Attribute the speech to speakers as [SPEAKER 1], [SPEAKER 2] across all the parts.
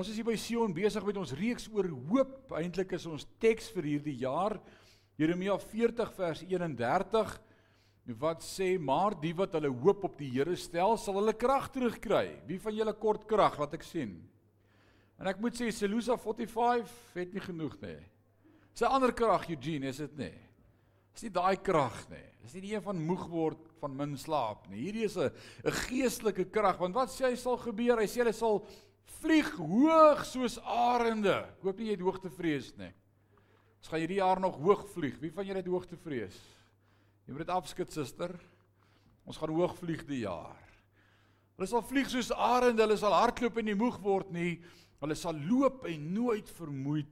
[SPEAKER 1] Ons is hier by Sion besig met ons reeks oor hoop. Eintlik is ons teks vir hierdie jaar Jeremia 40 vers 31 wat sê maar die wat hulle hoop op die Here stel sal hulle krag terugkry. Wie van julle kort krag wat ek sien? En ek moet sê Selusa 45 het nie genoeg nie. Sy ander krag Eugene is dit nie. Dis nie daai krag nie. Dis nie die een van moeg word van min slaap nie. Hierdie is 'n 'n geestelike krag want wat sê hy sal gebeur? Hy sê hy sal vlieg hoog soos arende. Ek hoop nie jy het hoogtevrees nie. Ons gaan hierdie jaar nog hoog vlieg. Wie van julle het hoogtevrees? Jy moet dit afskud, suster. Ons gaan hoog vlieg die jaar. Hulle sal vlieg soos arende, hulle sal hardloop en nie moeg word nie. Hulle sal loop en nooit vermoeid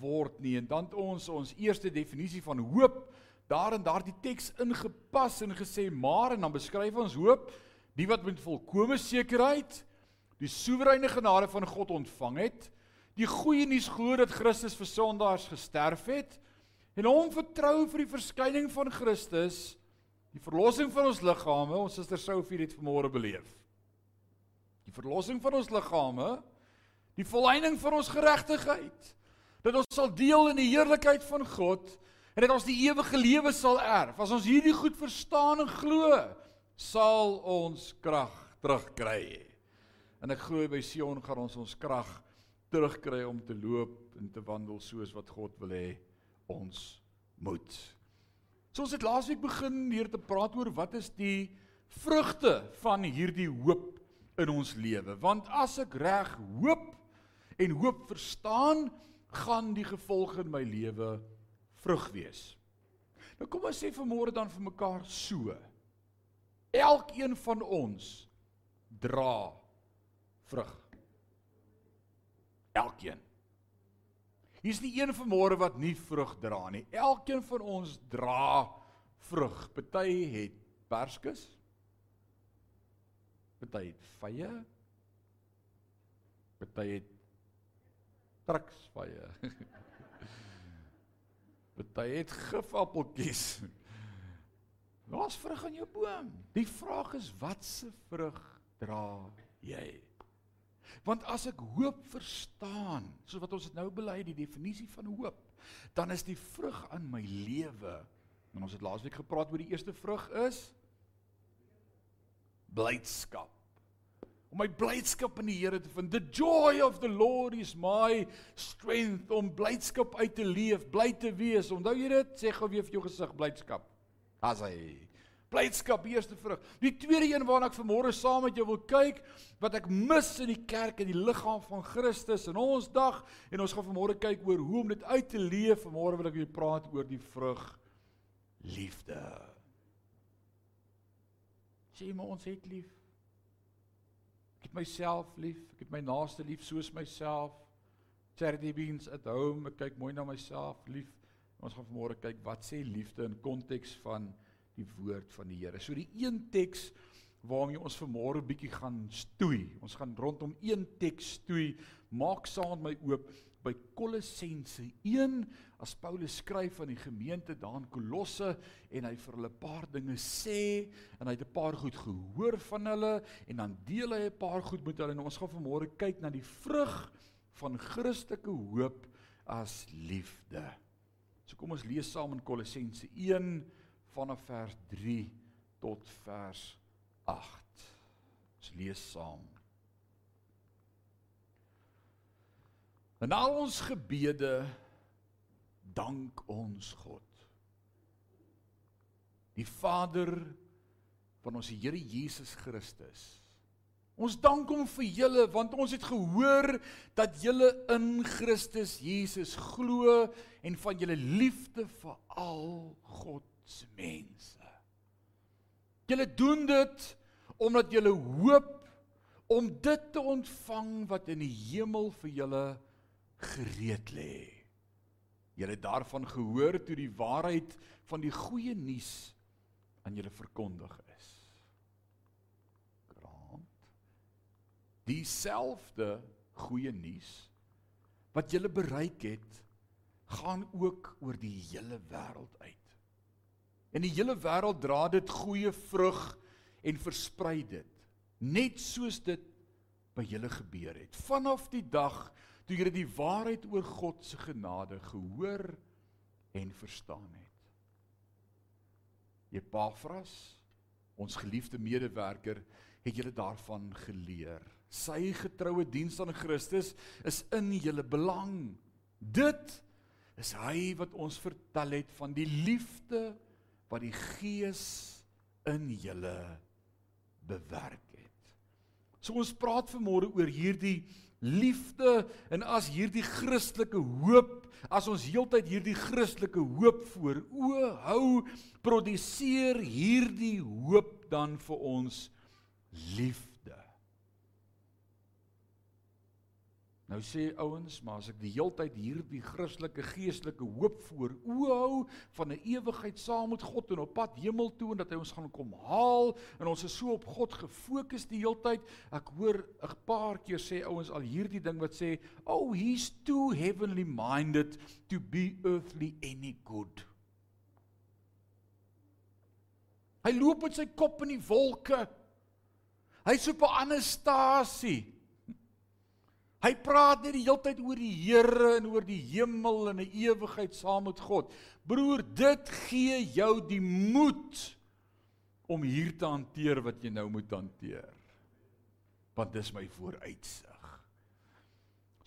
[SPEAKER 1] word nie. En dan ons ons eerste definisie van hoop daar in daardie teks ingepas en gesê maar en dan beskryf ons hoop die wat met volkomme sekerheid die soewereine genade van God ontvang het, die goeie nuus glo dat Christus vir sondaars gesterf het en hom vertrou vir die verskyning van Christus, die verlossing van ons liggame, ons suster Sophie het vanmôre beleef. Die verlossing van ons liggame, die volëinding van ons geregtigheid, dat ons sal deel in die heerlikheid van God en dat ons die ewige lewe sal erf. As ons hierdie goed verstaan en glo, sal ons krag terugkry. En ek glo by Sion gaan ons ons krag terugkry om te loop en te wandel soos wat God wil hê ons moet. So ons het laasweek begin hier te praat oor wat is die vrugte van hierdie hoop in ons lewe? Want as ek reg hoop en hoop verstaan, gaan die gevolge in my lewe vrug wees. Nou kom ons sê vanmôre dan vir mekaar so. Elkeen van ons dra vrug. Elkeen. Hier's nie een vanmôre wat nie vrug dra nie. Elkeen van ons dra vrug. Party het perskes. Party het vye. Party het truksvye. Party het gifappeltjies. Waar's vrug aan jou boom? Die vraag is wat se vrug dra jy? Want as ek hoop verstaan, soos wat ons dit nou bely die definisie van hoop, dan is die vrug aan my lewe. En ons het laasweek gepraat oor die eerste vrug is blydskap. Om my blydskap in die Here te vind. The joy of the Lord is my strength om blydskap uit te leef, bly te wees. Onthou jy dit? Sê gou weer vir jou gesig blydskap. As blydskap eerste vrug. Die tweede een waarna ek vanmôre saam met jou wil kyk, wat ek mis in die kerk en die liggaam van Christus in ons dag en ons gaan vanmôre kyk oor hoe om dit uit te leef. Vanmôre wil ek weer praat oor die vrug liefde. Sê maar ons het lief. Ek het myself lief, ek het my naaste lief soos myself. Charity beans at home, ek kyk mooi na myself lief. Ons gaan vanmôre kyk wat sê liefde in konteks van die woord van die Here. So die een teks waarmee ons vanmôre bietjie gaan stoei. Ons gaan rondom een teks stoei. Maak saam met my oop by Kolossense 1 as Paulus skryf aan die gemeente daar in Kolosse en hy vir hulle 'n paar dinge sê en hy het 'n paar goed gehoor van hulle en dan deel hy 'n paar goed met hulle en ons gaan vanmôre kyk na die vrug van Christelike hoop as liefde. So kom ons lees saam in Kolossense 1 vanaf vers 3 tot vers 8. Ons lees saam. En al ons gebede dank ons God. Die Vader van ons Here Jesus Christus. Ons dank hom vir julle want ons het gehoor dat julle in Christus Jesus glo en van julle liefde vir al God se mense. Julle doen dit omdat julle hoop om dit te ontvang wat in die hemel vir julle gereed lê. Julle het daarvan gehoor toe die waarheid van die goeie nuus aan julle verkondig is. Grant. Dieselfde goeie nuus wat julle bereik het, gaan ook oor die hele wêreld uit. En die hele wêreld dra dit goeie vrug en versprei dit. Net soos dit by julle gebeur het. Vanaf die dag toe julle die waarheid oor God se genade gehoor en verstaan het. Epafras, ons geliefde medewerker, het julle daarvan geleer. Sy getroue diens aan Christus is in julle belang. Dit is hy wat ons vertel het van die liefde wat die Gees in julle bewerk het. So ons praat vanmôre oor hierdie liefde en as hierdie Christelike hoop, as ons heeltyd hierdie Christelike hoop voor o hou, produseer hierdie hoop dan vir ons liefde. Nou sê ouens, maar as ek die heeltyd hierdie Christelike geestelike hoop voor oë hou van 'n ewigheid saam met God en op pad hemel toe en dat hy ons gaan kom haal en ons is so op God gefokus die heeltyd, ek hoor 'n paar keer sê ouens al hierdie ding wat sê, "Oh, he's too heavenly minded to be earthly any good." Hy loop met sy kop in die wolke. Hy's op 'n ander stasie. Hy praat net die hele tyd oor die Here en oor die hemel en 'n ewigheid saam met God. Broer, dit gee jou die moed om hier te hanteer wat jy nou moet hanteer. Want dis my vooruitsig.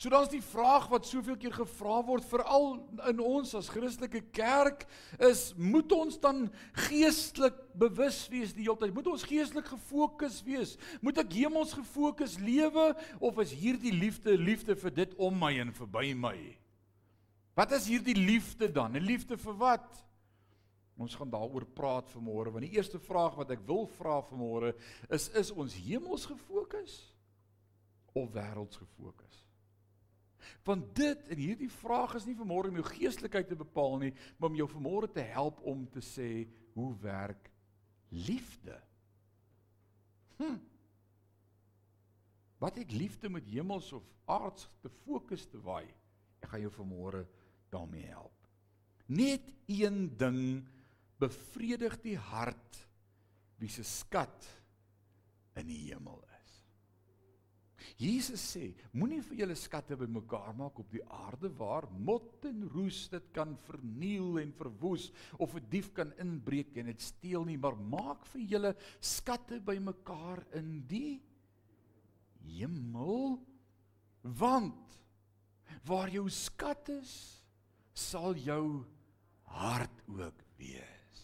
[SPEAKER 1] So dan is die vraag wat soveel keer gevra word veral in ons as Christelike kerk is moet ons dan geestelik bewus wees die hele tyd? Moet ons geestelik gefokus wees? Moet ek hemels gefokus lewe of is hierdie liefde liefde vir dit om my en verby my? Wat is hierdie liefde dan? 'n Liefde vir wat? Ons gaan daaroor praat vanmôre want die eerste vraag wat ek wil vra vanmôre is is ons hemels gefokus of wêrelds gefokus? Want dit en hierdie vraag is nie vanmôre om jou geestelikheid te bepaal nie, maar om jou vanmôre te help om te sê hoe werk liefde? Hm. Wat het liefde met hemels of aards te fokus te waai? Ek gaan jou vanmôre daarmee help. Net een ding bevredig die hart wie se skat in die hemel is. Jesus sê, moenie vir julle skatte bymekaar maak op die aarde waar mot en roes dit kan verniel en verwoes of 'n dief kan inbreek en dit steel nie, maar maak vir julle skatte bymekaar in die hemel want waar jou skat is, sal jou hart ook wees.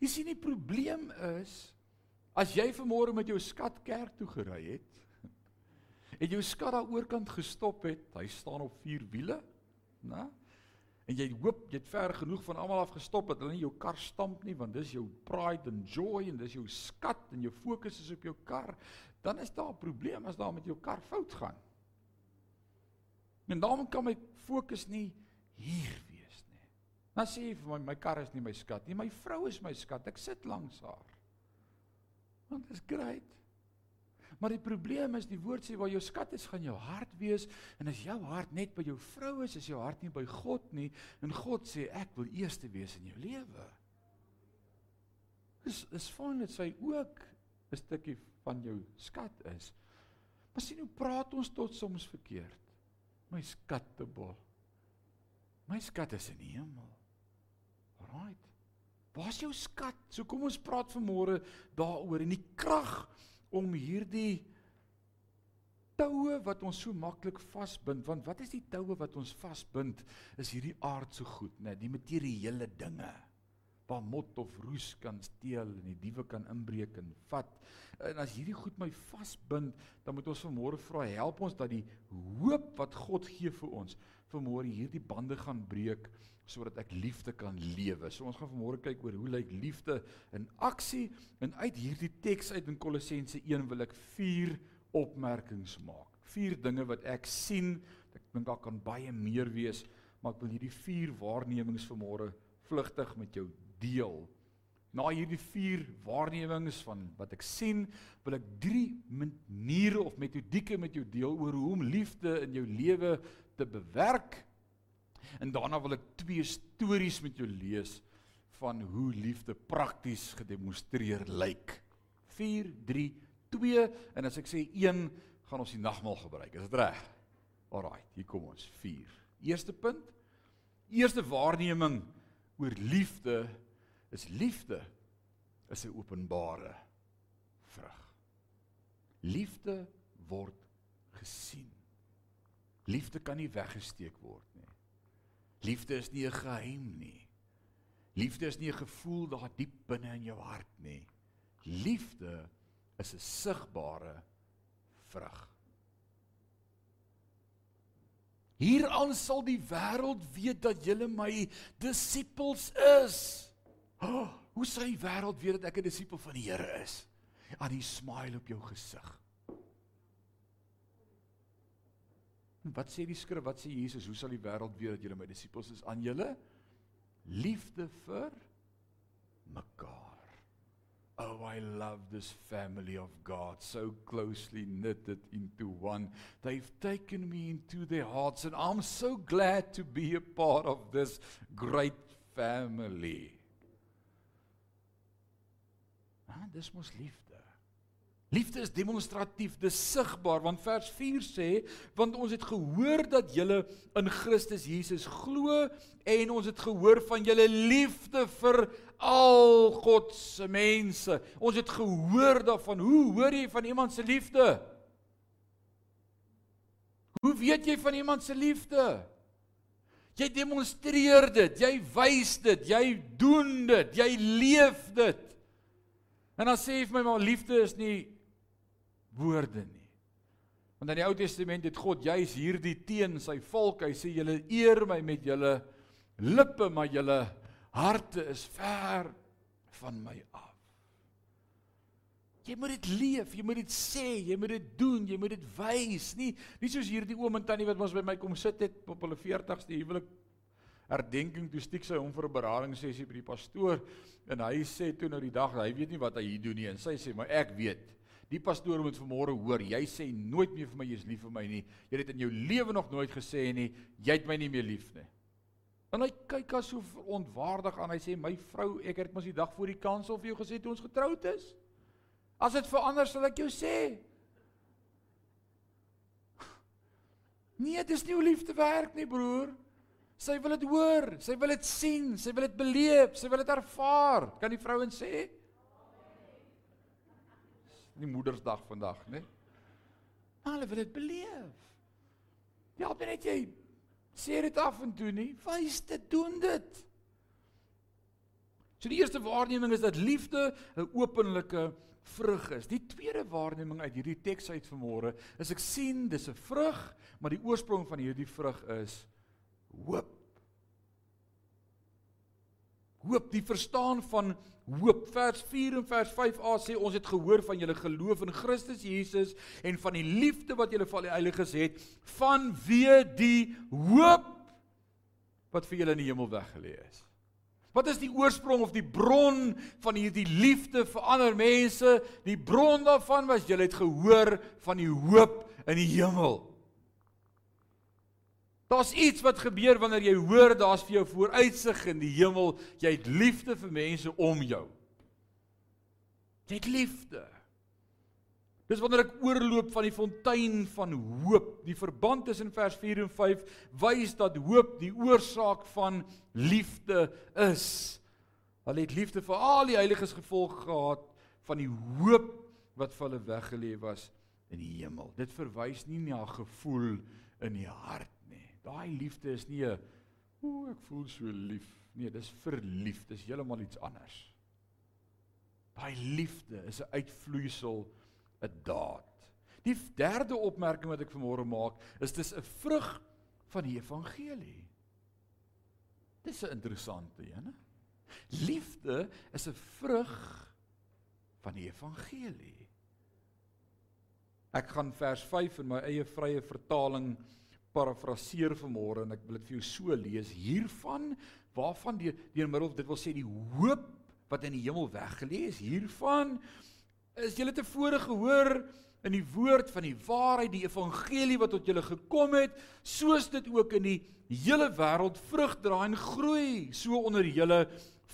[SPEAKER 1] Jy sien die probleem is As jy vanmôre met jou skat kerk toe gery het, het jou skat daar oorkant gestop het, hy staan op vier wiele, né? En jy hoop jy het ver genoeg van almal af gestop dat hulle nie jou kar stamp nie, want dis jou pride and joy en dis jou skat en jou fokus is op jou kar, dan is daar 'n probleem as daar met jou kar fout gaan. En daarom kan my fokus nie hier wees nie. Dan sê jy vir my my kar is nie my skat nie, my vrou is my skat. Ek sit langs haar. Want dit is great. Maar die probleem is die woord sê waar jou skat is, gaan jou hart wees en as jou hart net by jou vrou is, is jou hart nie by God nie en God sê ek wil eerste wees in jou lewe. Dis is fyn dat sy ook 'n stukkie van jou skat is. Maar sien hoe praat ons tot soms verkeerd. My skattebol. My skat is in die hemel. Alraight. Waar's jou skat? So kom ons praat vanmôre daaroor en die krag om hierdie toue wat ons so maklik vasbind want wat is die toue wat ons vasbind is hierdie aardse goed nê die materiële dinge waar mot of roes kan steel en die diewe kan inbreek en vat en as hierdie goed my vasbind dan moet ons vanmôre vra help ons dat die hoop wat God gee vir ons vanmôre hierdie bande gaan breek sodat ek liefde kan lewe. So ons gaan vanmôre kyk oor hoe lyk liefde in aksie en uit hierdie teks uit in Kolossense 1 wil ek vier opmerkings maak. Vier dinge wat ek sien. Ek dink daar kan baie meer wees, maar ek wil hierdie vier waarnemings vanmôre vlugtig met jou deel. Na hierdie vier waarnemings van wat ek sien, wil ek drie maniere of metodieke met jou deel oor hoe om liefde in jou lewe te bewerk En daarna wil ek twee stories met jou lees van hoe liefde prakties gedemonstreer lyk. 4 3 2 en as ek sê 1, gaan ons die nagmaal gebruik. Is dit reg? Alraai, hier kom ons 4. Eerste punt. Eerste waarneming oor liefde is liefde is 'n openbare vrug. Liefde word gesien. Liefde kan nie weggesteek word nie. Liefde is nie 'n geheim nie. Liefde is nie 'n gevoel daar diep binne in jou hart nie. Liefde is 'n sigbare vrug. Hieraan sal die wêreld weet dat julle my disippels is. Oh, hoe sal die wêreld weet dat ek 'n disipel van die Here is? Aan die smile op jou gesig. Wat sê die skrif? Wat sê Jesus? Hoe sal die wêreld weet dat julle my disippels is? Aan julle liefde vir mekaar. Oh, I love this family of God, so closely knitted into one. They've taken me into their hearts, and I'm so glad to be a part of this great family. Ah, dis mos liefde. Liefde is demonstratief, dis sigbaar want vers 4 sê want ons het gehoor dat julle in Christus Jesus glo en ons het gehoor van julle liefde vir al God se mense. Ons het gehoor daarvan. Hoe hoor jy van iemand se liefde? Hoe weet jy van iemand se liefde? Jy demonstreer dit, jy wys dit, jy doen dit, jy leef dit. En dan sê jy vir my maar liefde is nie woorde nie. Want in die Ou Testament het God juis hierdie teen sy volk. Hy sê julle eer my met julle lippe, maar julle harte is ver van my af. Jy moet dit leef, jy moet dit sê, jy moet dit doen, jy moet dit wys, nie nie soos hierdie oom en tannie wat ons by my kom sit het op hulle 40ste huwelik herdenking toe stiek sy hom vir 'n beradingssessie by die pastoor en hy sê toe nou die dag hy weet nie wat hy hier doen nie en sy sê maar ek weet Die pastoor moet vanmôre hoor, jy sê nooit meer vir my jy's lief vir my nie. Jy het in jou lewe nog nooit gesê nie, jy het my nie meer lief nie. En hy kyk as so ontwaardig aan. Hy sê my vrou, ek het mos die dag voor die kansel vir jou gesê toe ons getroud is. As dit verander sal ek jou sê. Nee, dis nie hoe liefde werk nie, broer. Sy wil dit hoor, sy wil dit sien, sy wil dit beleef, sy wil dit ervaar. Kan die vrouens sê? Nie moedersdag vandag, né? Maar hulle wil dit beleef. Ja, dan net jy sê dit af en toe nie. Wys dit, doen dit. So die eerste waarneming is dat liefde 'n openlike vrug is. Die tweede waarneming uit hierdie teks uit vanmôre is ek sien dis 'n vrug, maar die oorsprong van hierdie vrug is hoop. Hoop, die verstaan van hoop. Vers 4 en vers 5a sê ons het gehoor van julle geloof in Christus Jesus en van die liefde wat julle vir die heiliges het, van wie die hoop wat vir julle in die hemel weggelê is. Wat is die oorsprong of die bron van hierdie liefde vir ander mense? Die bron daarvan was julle het gehoor van die hoop in die hemel. Daar's iets wat gebeur wanneer jy hoor daar's vir jou vooruitsig in die hemel. Jy het liefde vir mense om jou. Jy het liefde. Dis wanneer ek oorloop van die fontein van hoop. Die verband tussen vers 4 en 5 wys dat hoop die oorsaak van liefde is. Hulle het liefde vir al die heiliges gevolg gehad van die hoop wat vir hulle weggelê was in die hemel. Dit verwys nie na gevoel in die hart Daai liefde is nie 'n o, ek voel so lief. Nee, dis verlief. Dis heeltemal iets anders. Daai liefde is 'n uitvloeisel, 'n daad. Die derde opmerking wat ek vanmôre maak, is dis 'n vrug van die evangelie. Dis 'n interessante een, hè? Liefde is 'n vrug van die evangelie. Ek gaan vers 5 in my eie vrye vertaling parafraseer vanmôre en ek wil dit vir jou so lees hiervan waarvan die deur middel dit wil sê die hoop wat in die hemel weggelê is hiervan is julle tevore gehoor in die woord van die waarheid die evangelie wat tot julle gekom het soos dit ook in die hele wêreld vrug dra en groei so onder julle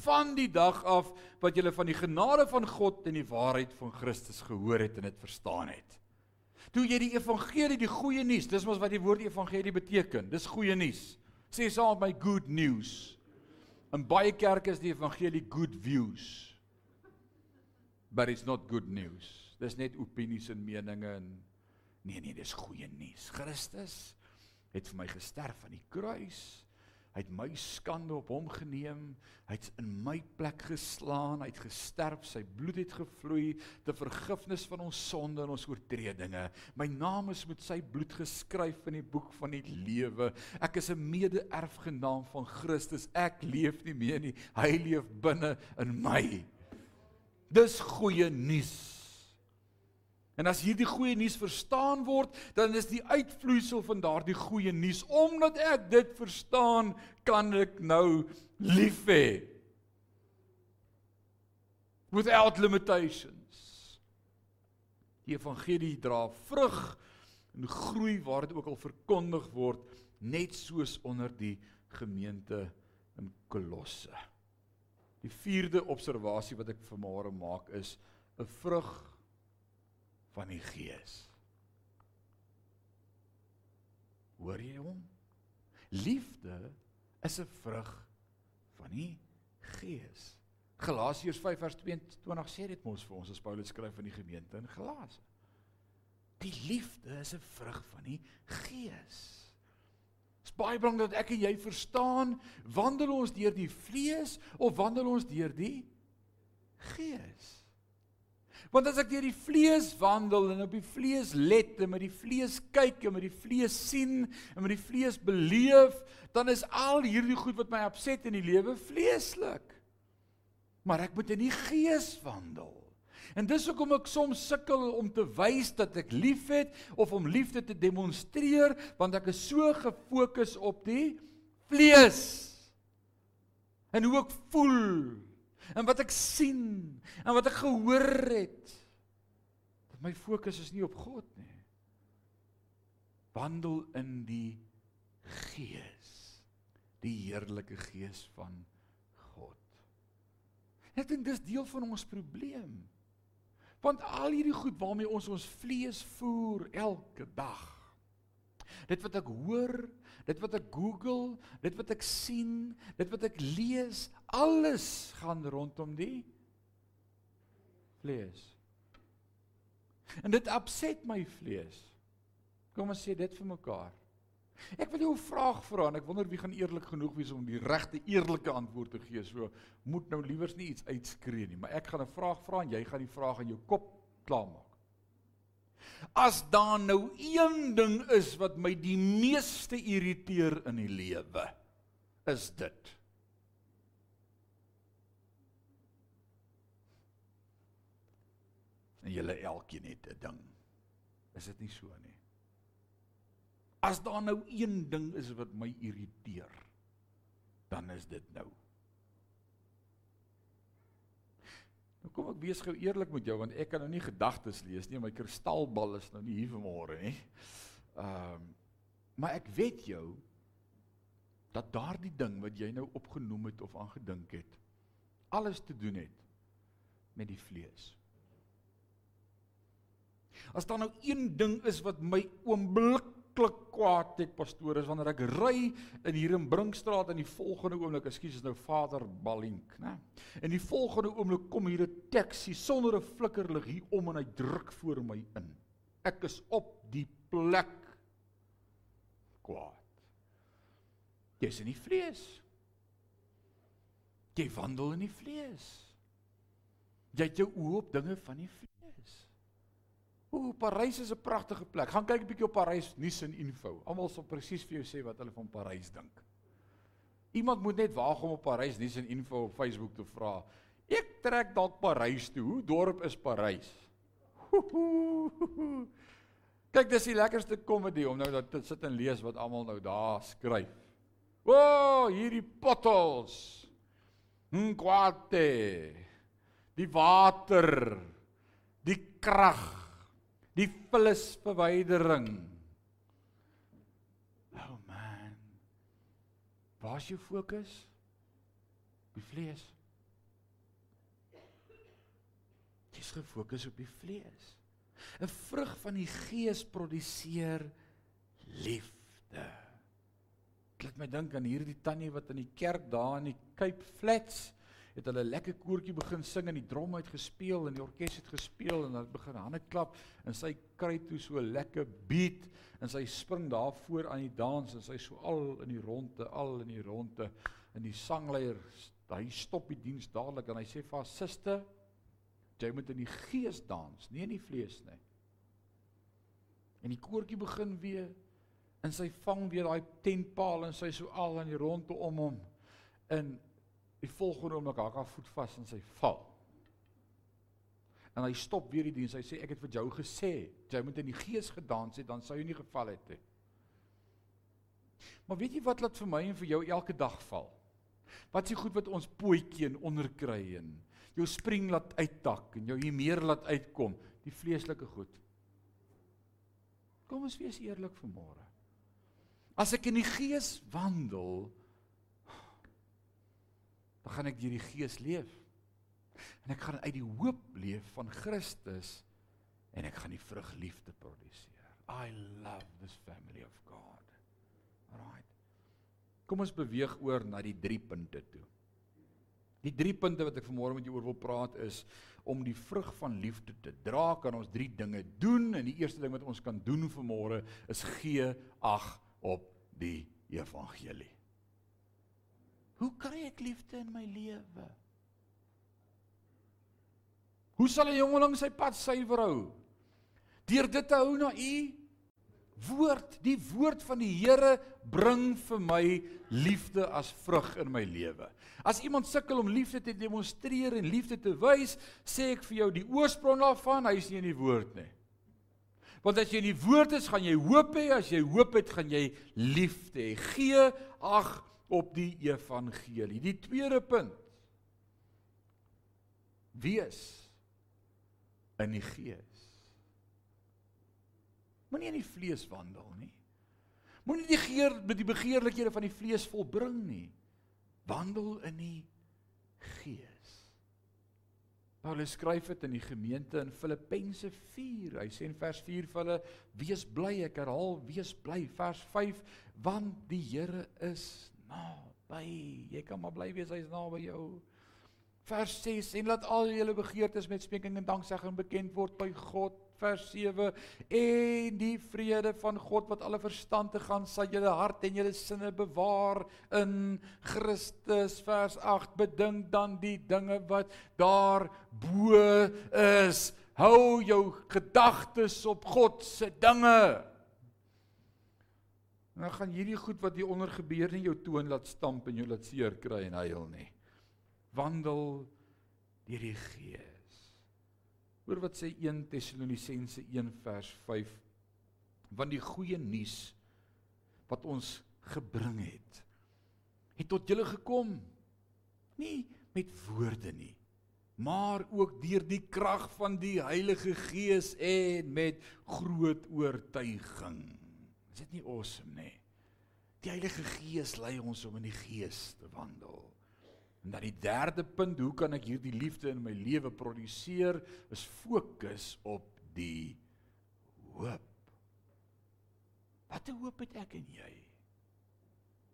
[SPEAKER 1] van die dag af wat julle van die genade van God en die waarheid van Christus gehoor het en dit verstaan het. Toe jy die evangelie, die goeie nuus, dis mos wat die woord evangelie beteken. Dis goeie nuus. Sê saam met my good news. In baie kerke is die evangelie good views. But it's not good news. Dis net opinies en meninge en nee nee, dis goeie nuus. Christus het vir my gesterf aan die kruis. Hy het my skande op hom geneem. Hy't in my plek geslaan, hy't gesterf, sy bloed het gevloei ter vergifnis van ons sonde en ons oortredinge. My naam is met sy bloed geskryf in die boek van die lewe. Ek is 'n mede-erfgenaam van Christus. Ek leef nie meer nie, hy leef binne in my. Dis goeie nuus. En as hierdie goeie nuus verstaan word, dan is die uitvloeisel van daardie goeie nuus omdat ek dit verstaan, kan ek nou lief hê. Without limitations. Die evangelie dra vrug en groei waar dit ook al verkondig word, net soos onder die gemeente in Kolosse. Die vierde observasie wat ek vanmôre maak is 'n vrug van die Gees. Hoor jy hom? Liefde is 'n vrug van die Gees. Galasiërs 5:22 sê dit mos vir ons as Paulus skryf aan die gemeente in Galasië. Die liefde is 'n vrug van die Gees. Dit is baie belangrik dat ek en jy verstaan, wandel ons deur die vlees of wandel ons deur die Gees? Want as ek deur die vlees wandel en op die vlees let en met die vlees kyk en met die vlees sien en met die vlees beleef, dan is al hierdie goed wat my opset in die lewe vleeslik. Maar ek moet in die gees wandel. En dis hoekom ek soms sukkel om te wys dat ek liefhet of om liefde te demonstreer, want ek is so gefokus op die vlees. En hoe ek voel en wat ek sien en wat ek gehoor het. Dat my fokus is nie op God nie. Wandel in die Gees. Die heerlike Gees van God. Ek dink dis deel van ons probleem. Want al hierdie goed waarmee ons ons vlees voer elke dag. Dit wat ek hoor, dit wat ek Google, dit wat ek sien, dit wat ek lees, alles gaan rondom die vlees. En dit opset my vlees. Kom ons sê dit vir mekaar. Ek wil jou 'n vraag vra en ek wonder wie gaan eerlik genoeg wees om die regte eerlike antwoord te gee. So moet nou liewers nie iets uitskree nie, maar ek gaan 'n vraag vra en jy gaan die vraag in jou kop klaarmaak. As daar nou een ding is wat my die meeste irriteer in die lewe, is dit. En julle elkeen het 'n ding. Is dit nie so nie? As daar nou een ding is wat my irriteer, dan is dit nou. Nou kom ek wees gou eerlik met jou want ek kan nou nie gedagtes lees nie, my kristalbal is nou nie hier vanmôre nie. Ehm um, maar ek weet jou dat daardie ding wat jy nou opgenoem het of aangedink het alles te doen het met die vlees. As daar nou een ding is wat my oomblik verskriklik kwaad ek pastoor is wanneer ek ry in hier in Brinkstraat in die volgende oomblik, ekskuus is nou Vader Balink, né? En die volgende oomblik kom hier 'n taxi sonder 'n flikkerlig hier om en hy druk voor my in. Ek is op die plek kwaad. Jy's in die vlees. Jy wandel in die vlees. Jy het jou oë op dinge van die vlees. Ooh, Parys is 'n pragtige plek. Gaan kyk 'n bietjie op Parys nuus en info. Almal sal presies vir jou sê wat hulle van Parys dink. Iemand moet net waag om op Parys nuus en info op Facebook te vra. Ek trek dalk Parys toe. Hoe dorp is Parys? Kyk, dis die lekkerste komedie om nou dat dit sit en lees wat almal nou daar skryf. O, oh, hierdie pottels. Nkwate. Die water. Die krag die vullisverwydering. Oh man. Waar's jou fokus? Die vlees. Jy's gefokus op die vlees. 'n Vrug van die gees produseer liefde. Dit laat my dink aan hierdie tannie wat in die kerk daar in die Cape Flats het hulle 'n lekker koortjie begin sing en die drom het gespeel en die orkes het gespeel en hulle begin hande klap en sy kry toe so 'n lekker beat en sy spring daar voor aan die dans en sy so al in die ronde al in die ronde en die sangleier hy stop die diens dadelik en hy sê vir haar suster jy moet in die gees dans nie in die vlees nie. En die koortjie begin weer en sy vang weer daai tentpaal en sy so al in die ronde om hom. In Die volgende oomblik hak haar voet vas en sy val. En hy stop weer die diens. Hy sê ek het vir jou gesê, jy moet in die gees gedans het, dan sou jy nie geval het nie. Maar weet jy wat laat vir my en vir jou elke dag val? Wat s'ie goed wat ons pootjie en onderkry en jou spring laat uittak en jou hier meer laat uitkom, die vleeslike goed. Kom ons wees eerlik vanmôre. As ek in die gees wandel, dan gaan ek deur die gees leef. En ek gaan uit die hoop leef van Christus en ek gaan die vrug liefde produseer. I love this family of God. Alright. Kom ons beweeg oor na die 3 punte toe. Die 3 punte wat ek vanmôre met jou oor wil praat is om die vrug van liefde te dra kan ons 3 dinge doen en die eerste ding wat ons kan doen vanmôre is gee ag op die evangelie. Hoe kry ek liefde in my lewe? Hoe sal 'n jongeling sy pad suiwer hou? Deur dit te hou na u woord. Die woord van die Here bring vir my liefde as vrug in my lewe. As iemand sukkel om liefde te demonstreer en liefde te wys, sê ek vir jou die oorsprong daarvan, hy is nie in die woord nie. Want as jy in die woord is, gaan jy hoop hê, as jy hoop het, gaan jy liefde hê. Gee ag op die evangelie. Die tweede punt. Wees in die gees. Moenie in die vlees wandel nie. Moenie die geer met die begeerlikhede van die vlees volbring nie. Wandel in die gees. Paulus skryf dit in die gemeente in Filippense 4. Hy sê in vers 4 vir hulle: "Wees bly." Ek herhaal: "Wees bly." Vers 5: "Want die Here is naby. Jy kan maar bly wees hy's naby jou. Vers 6 en laat al julle begeertes met smeking en danksegging bekend word by God. Vers 7 en die vrede van God wat alle verstand te gaan sal julle hart en julle sinne bewaar in Christus. Vers 8 bedink dan die dinge wat daar bo is. Hou jou gedagtes op God se dinge. En dan gaan hierdie goed wat hier onder gebeur nie jou toon laat stamp en jou laat seer kry en huil nie. Wandel deur die Gees. Hoor wat sê 1 Tessalonisense 1 vers 5. Want die goeie nuus wat ons gebring het, het tot julle gekom nie met woorde nie, maar ook deur die krag van die Heilige Gees en met groot oortuiging. Is dit nie awesome nie? Die Heilige Gees lei ons om in die Gees te wandel. En dan die derde punt, hoe kan ek hierdie liefde in my lewe produseer? Is fokus op die hoop. Wat 'n hoop het ek en jy?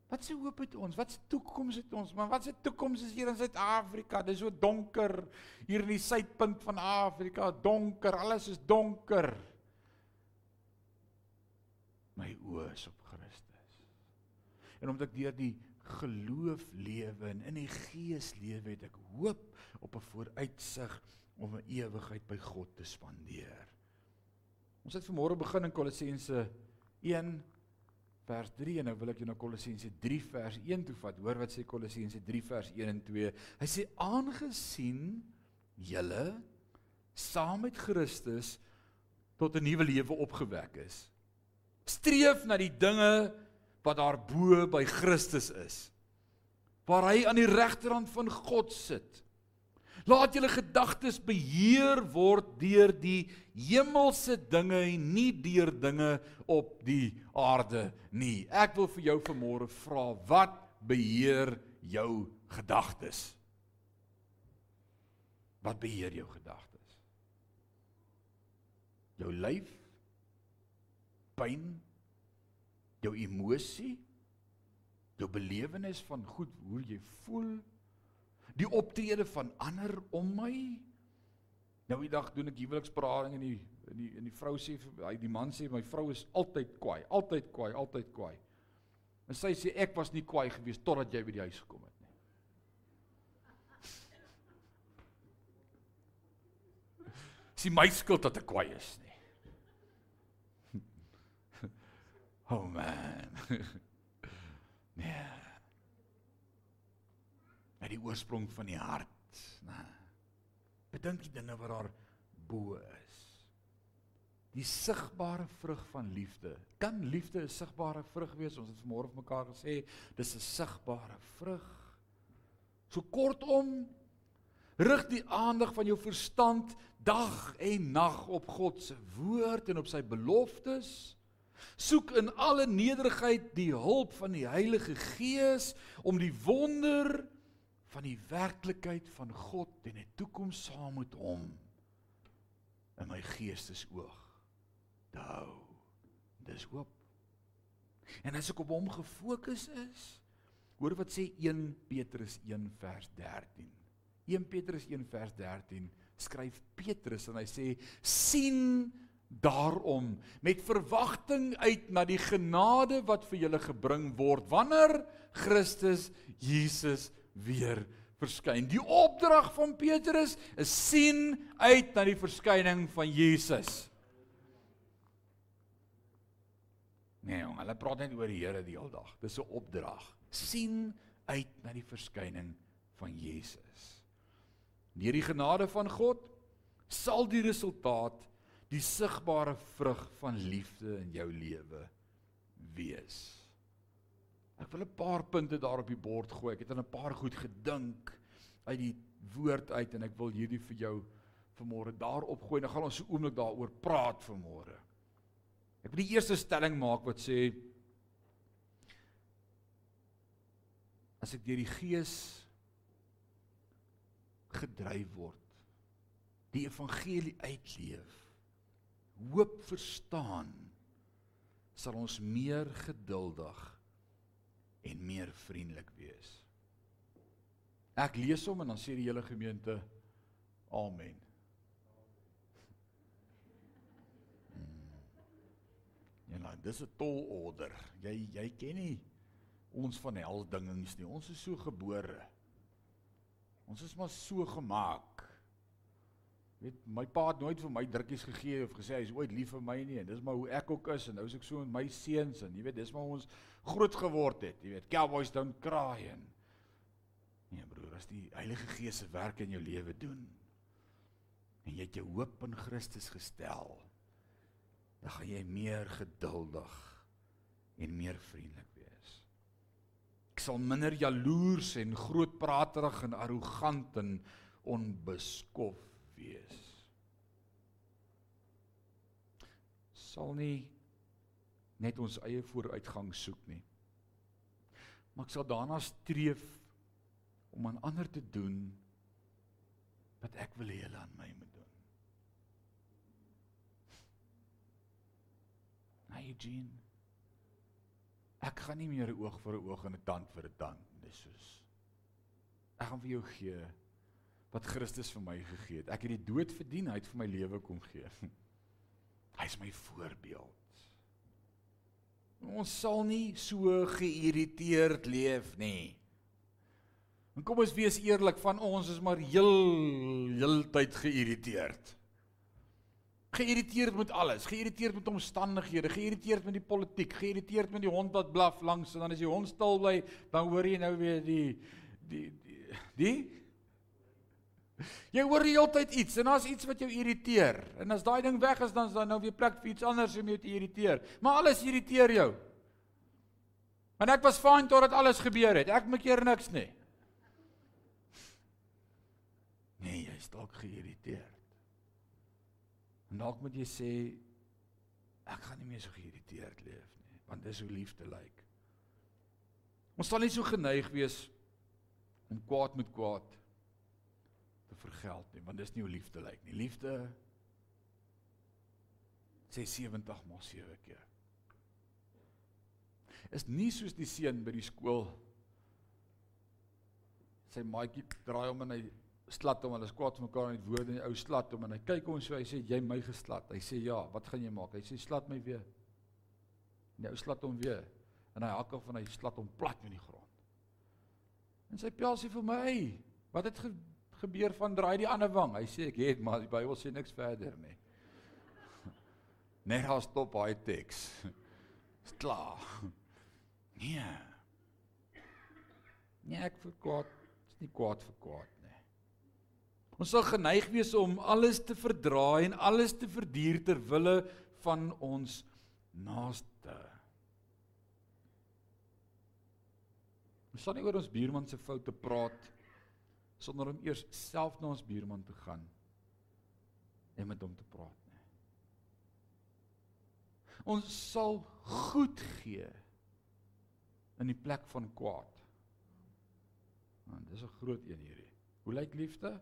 [SPEAKER 1] Wat se hoop het ons? Wat se toekoms het ons? Maar wat se toekoms is hier in Suid-Afrika? Dit is so donker hier in die suidpunt van Afrika, donker. Alles is donker my oë is op Christus. En omdat ek deur die geloof lewe en in die gees lewe het ek hoop op 'n vooruitsig om 'n ewigheid by God te spandeer. Ons het vanmôre begin in Kolossense 1 vers 3 en nou wil ek jou na Kolossense 3 vers 1 toe vat. Hoor wat sê Kolossense 3 vers 1 en 2. Hy sê aangesien julle saam met Christus tot 'n nuwe lewe opgewek is streef na die dinge wat daar bo by Christus is. Waar hy aan die regterhand van God sit. Laat julle gedagtes beheer word deur die hemelse dinge en nie deur dinge op die aarde nie. Ek wil vir jou vanmôre vra, wat beheer jou gedagtes? Wat beheer jou gedagtes? jou lyf, pyn, jou emosie, jou belewenis van goed hoe jy voel, die optrede van ander om my. Nou die dag doen ek huweliksberading en die in die in die vrou sê hy die man sê my vrou is altyd kwaai, altyd kwaai, altyd kwaai. En sy sê ek was nie kwaai gewees totdat jy by die huis gekom het nie. Dis my skuld dat ek kwaai is nie. Oh man. Nee. Met die oorsprong van die hart, né? Bedink die dinge wat daar bo is. Die sigbare vrug van liefde. Kan liefde 'n sigbare vrug wees? Ons het vanmôre vir mekaar gesê, dis 'n sigbare vrug. So kortom, rig die aandag van jou verstand dag en nag op God se woord en op sy beloftes. Soek in alle nederigheid die hulp van die Heilige Gees om die wonder van die werklikheid van God en 'n toekoms saam met hom in my geestesoog te hou. Dis hoop. En as ek op hom gefokus is, hoor wat sê 1 Petrus 1 vers 13. 1 Petrus 1 vers 13 skryf Petrus en hy sê sien daarom met verwagting uit na die genade wat vir julle gebring word wanneer Christus Jesus weer verskyn. Die opdrag van Petrus is sien uit na die verskyning van Jesus. Nee, jong, hulle praat net oor die Here die hele dag. Dis 'n opdrag. sien uit na die verskyning van Jesus. Deur die genade van God sal die resultaat die sigbare vrug van liefde in jou lewe wees. Ek wil 'n paar punte daar op die bord gooi. Ek het aan 'n paar goed gedink uit die woord uit en ek wil hierdie vir jou vanmôre daarop gooi. Dan gaan ons so oomblik daaroor praat vanmôre. Ek wil die eerste stelling maak wat sê as ek deur die gees gedryf word die evangelie uitleef hoop verstaan sal ons meer geduldig en meer vriendelik wees. Ek lees hom en dan sê die hele gemeente amen. Ja, nou, dis 'n tol order. Jy jy ken nie ons van hel dingings nie. Ons is so gebore. Ons is maar so gemaak. Weet, my pa het nooit vir my drukkies gegee of gesê hy is ooit lief vir my nie. En dis maar hoe ek ook is en nou is ek so met my seuns en jy weet, dis maar ons groot geword het. Jy weet, cowboys don't cry en Nee broer, as die Heilige Gees se werk in jou lewe doen en jy het jou hoop in Christus gestel, dan gaan jy meer geduldig en meer vriendelik wees. Ek sal minder jaloers en grootpraterig en arrogant en onbeskof wees. Sal nie net ons eie vooruitgang soek nie. Maar ek sal daarna streef om aan ander te doen wat ek wil hê hulle aan my moet doen. Na Eugene. Ek gaan nie meer 'n oog vir 'n oog en 'n tand vir 'n tand. Dis soos ek gaan vir jou gee wat Christus vir my gegee het. Ek het die dood verdien, hy het vir my lewe kom gee. Hy is my voorbeeld. Ons sal nie so geïrriteerd leef nie. En kom ons wees eerlik, van ons is maar heel heeltyd geïrriteerd. Geïrriteerd met alles, geïrriteerd met omstandighede, geïrriteerd met die politiek, geïrriteerd met die hond wat blaf langs en dan as die hond stil bly, dan hoor jy nou weer die die die, die Jy hoor die hele tyd iets en daar's iets wat jou irriteer. En as daai ding weg is, dan is daar nou weer plek vir iets anders om jou te irriteer. Maar alles irriteer jou. En ek was fyn totdat alles gebeur het. Ek maak keer niks nie. Nee, jy's dalk geïrriteerd. En dalk moet jy sê ek gaan nie meer so geïrriteerd leef nie, want dis hoe liefde lyk. Ons sal nie so geneig wees om kwaad met kwaad te vergeld nie, want dis nie hoe liefde lyk nie. Liefde Sê 70 maal 7 keer. Is nie soos die seun by die skool sy maatjie draai hom en hy slat hom, hulle vir mekaar die woorde en die ou slat hom en hy kyk hom so hy sê jy my geslat. Hy sê ja, wat gaan jy maak? Hy sê slat my weer. En die ou slat hom weer en hy hak af en hy slat hom plat in die grond. En sy pel sê vir my, hey, wat het gebeur van draai die ander wang? Hy sê ek het, maar die Bybel sê niks verder nie. Net haar stop hy teks. Is klaar. Nee. Nee, ek vir kwaad, is nie kwaad vir kwaad nie. Ons sal geneig wees om alles te verdra en alles te verduur ter wille van ons naaste. Ons sal nie oor ons buurman se foute praat sonder om eers self na ons buurman te gaan en met hom te praat nie. Ons sal goed gee in die plek van kwaad. Want dis 'n groot een hierdie. Hoe lyk liefde?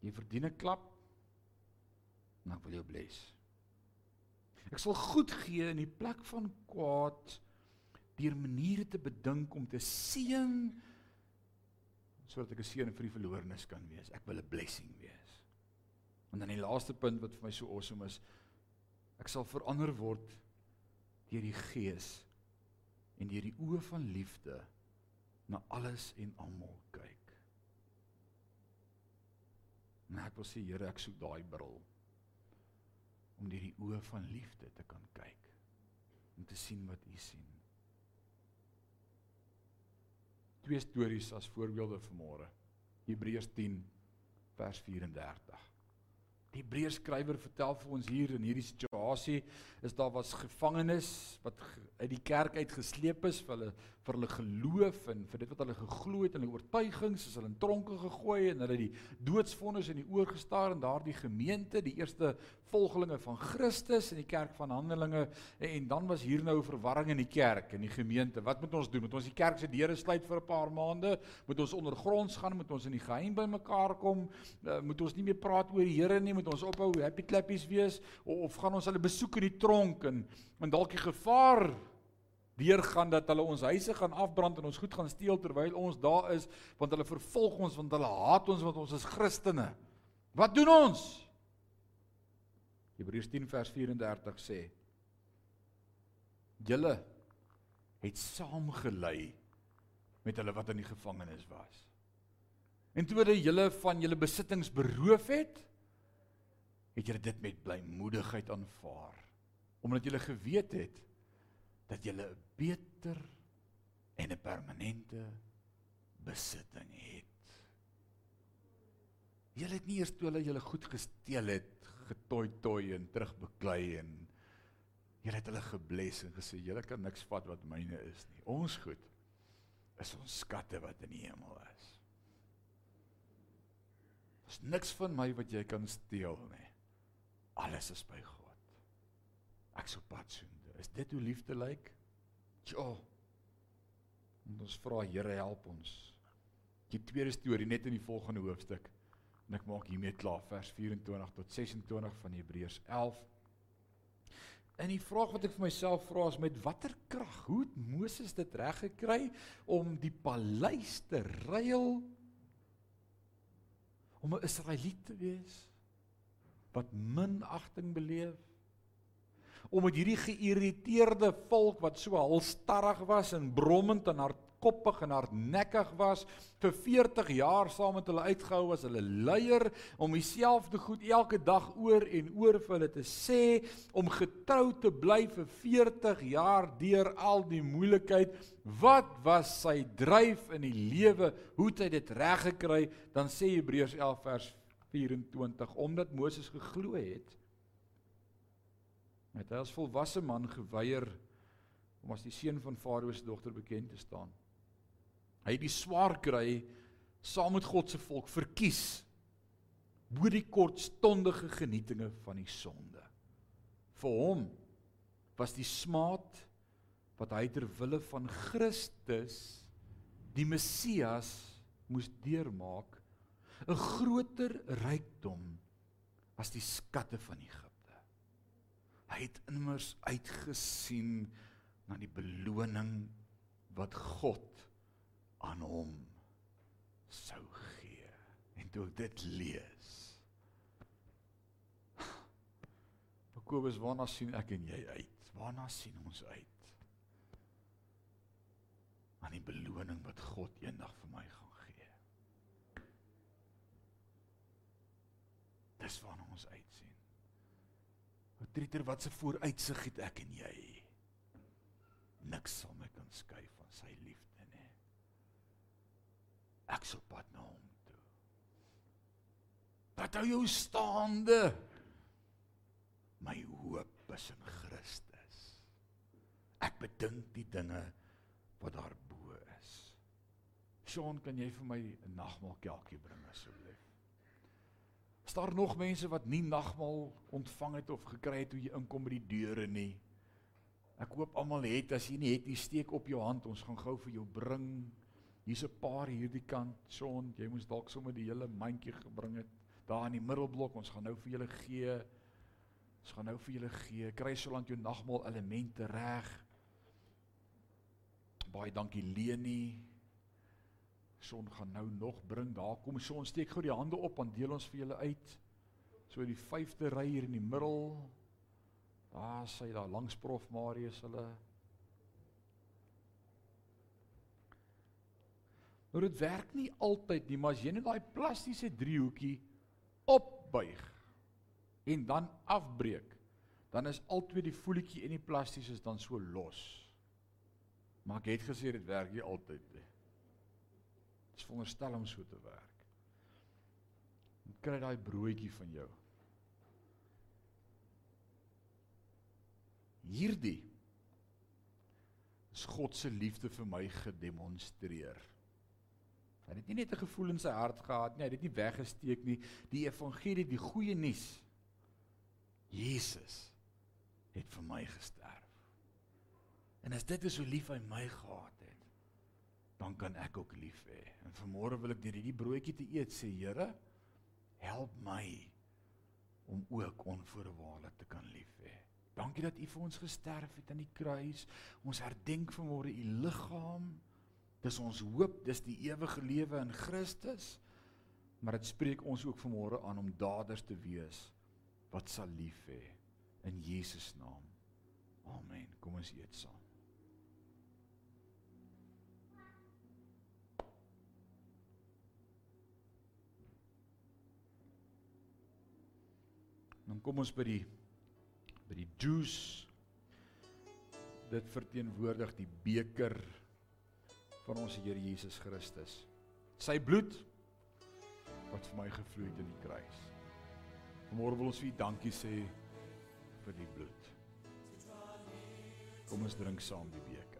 [SPEAKER 1] Jy verdien 'n klap. Nou wil jou bless. Ek sal goed gee in die plek van kwaad deur maniere te bedink om te seën sodat ek 'n seën vir die verlorenes kan wees. Ek wil 'n blessing wees. En dan die laaste punt wat vir my so awesome is, ek sal verander word deur die Gees en deur die oë van liefde na alles en almal kyk. En ek wil sê Here, ek soek daai bril om deur die oë van liefde te kan kyk om te sien wat U sien. Twee stories as voorbeelde vir môre. Hebreërs 10 vers 34. Die Hebreërs skrywer vertel vir ons hier in hierdie situasie is daar was gevangenes wat uit die kerk uit gesleep is vir hulle vir hulle geloof en vir dit wat hulle geglo het en hulle oortuigings is hulle in tronke gegooi en hulle die doodsvonnis in die oor gestaar en daardie gemeente die eerste volgelinge van Christus in die kerk van Handelinge en, dan was hier nou verwarring in die kerk en die gemeente. Wat moet ons doen? Moet ons die kerk se deure sluit vir 'n paar maande? Moet ons ondergronds gaan? Moet ons in die geheim by mekaar kom? Uh, moet ons nie meer praat oor die Here nie? Moet ons ophou happy clappies wees? Of, of gaan ons hulle besoek in die tronk en en dalk die gevaar deurgaan dat hulle ons huise gaan afbrand en ons goed gaan steel terwyl ons daar is want hulle vervolg ons want hulle haat ons want ons is Christene. Wat doen ons? Hebreërs 10 vers 34 sê: Julle het saamgelei met hulle wat in die gevangenis was. En toe hulle julle van julle besittings beroof het, het julle dit met blymoedigheid aanvaar omdat julle geweet het dat jy 'n beter en 'n permanente besitting het. Jy het nie eers toe hulle julle goed gesteel het, getoi toi en terugbeklei en jy het hulle gebless en gesê julle kan niks vat wat myne is nie. Ons goed is ons skatte wat in die hemel is. Daar's niks van my wat jy kan steel nie. Alles is by God. Ek sou pad soen. Is dit hoe liefde lyk? Ja. En ons vra Here help ons. Die tweede storie net in die volgende hoofstuk. En ek maak hiermee klaar vers 24 tot 26 van Hebreërs 11. En die vraag wat ek vir myself vra is met watter krag hoe het Moses dit reg gekry om die paleis te ruil om 'n Israeliet te wees wat minagting beleef om met hierdie geïrriteerde volk wat so halstarrig was en brommend en hardkoppig en hardnekkig was vir 40 jaar saam met hulle uitgehou as hulle leier om dieselfde goed elke dag oor en oor vir hulle te sê om getrou te bly vir 40 jaar deur al die moeilikheid. Wat was sy dryf in die lewe? Hoe het hy dit reg gekry dan sê Hebreërs 11 vers 24 omdat Moses geglo het Het hy as volwasse man geweier om as die seun van Farao se dogter bekend te staan. Hy het die swaar kry saam met God se volk verkies bo die kortstondige genietinge van die sonde. Vir hom was die smaad wat hy ter wille van Christus die Messias moes deurmaak 'n groter rykdom as die skatte van Egipte. Hy het immers uitgesien na die beloning wat God aan hom sou gee. En toe ek dit lees. Jakobus, waarna sien ek en jy uit? Waarna sien ons uit? aan die beloning wat God eendag vir my gaan gee. Dis waarna ons uitsien. Treter wat se vooruitsig het ek en jy? Niks sal my kan skei van sy liefde nie. Ek sal pad na hom toe. Wat hou jou staande? My hoop is in Christus. Ek bedink die dinge wat daar Sean, kan jy vir my 'n nagmaal kelkie bring asseblief? Is daar nog mense wat nie nagmaal ontvang het of gekry het toe jy inkom by die deure nie? Ek hoop almal het, as jy nie het nie, steek op jou hand. Ons gaan gou vir jou bring. Hier's 'n paar hierdie kant. Sean, jy moes dalk sommer die hele mandjie gebring het daar in die middelblok. Ons gaan nou vir julle gee. Ons gaan nou vir julle gee. Kry solank jou nagmaal elemente reg. Baie dankie Leni son gaan nou nog bring. Daar kom son steek gou die hande op en deel ons vir julle uit. So die 5de ry hier in die middel. Daar sy daar langs Prof Marius hulle. Nou dit werk nie altyd nie, maar as jy net daai plastiese driehoekie opbuig en dan afbreek, dan is altyd die voetjie en die plasties is dan so los. Maar ek het gesê dit werk nie altyd nie. Dit is veronderstel om so te werk. En kry daai broodjie van jou. Hierdie is God se liefde vir my gedemonstreer. Hy het nie net 'n gevoel in sy hart gehad nie, hy het dit nie weggesteek nie. Die evangelie, die goeie nuus. Jesus het vir my gesterf. En as dit is hoe lief hy my gehad dan kan ek ook lief hê. En vanmôre wil ek deur hierdie broodjie te eet sê, Here, help my om ook onvoorwaardelik te kan lief hê. Dankie dat U vir ons gesterf het aan die kruis. Ons herdenk vanmôre U liggaam. Dis ons hoop, dis die ewige lewe in Christus. Maar dit spreek ons ook vanmôre aan om daders te wees wat sal lief hê in Jesus naam. Amen. Kom ons eet saam. Dan kom ons by die by die juice. Dit verteenwoordig die beker van ons Here Jesus Christus. Sy bloed wat vir my gevloei het in die kruis. Vanmôre wil ons vir U dankie sê vir die bloed. Kom ons drink saam die beker.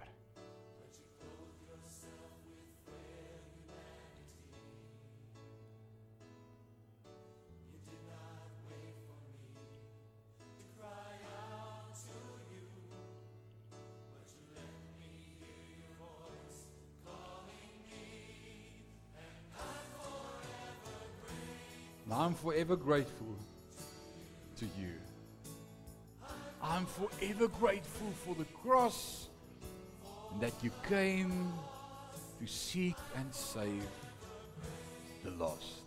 [SPEAKER 1] I'm forever grateful to you. I'm forever grateful for the cross and that you came to seek and save the lost.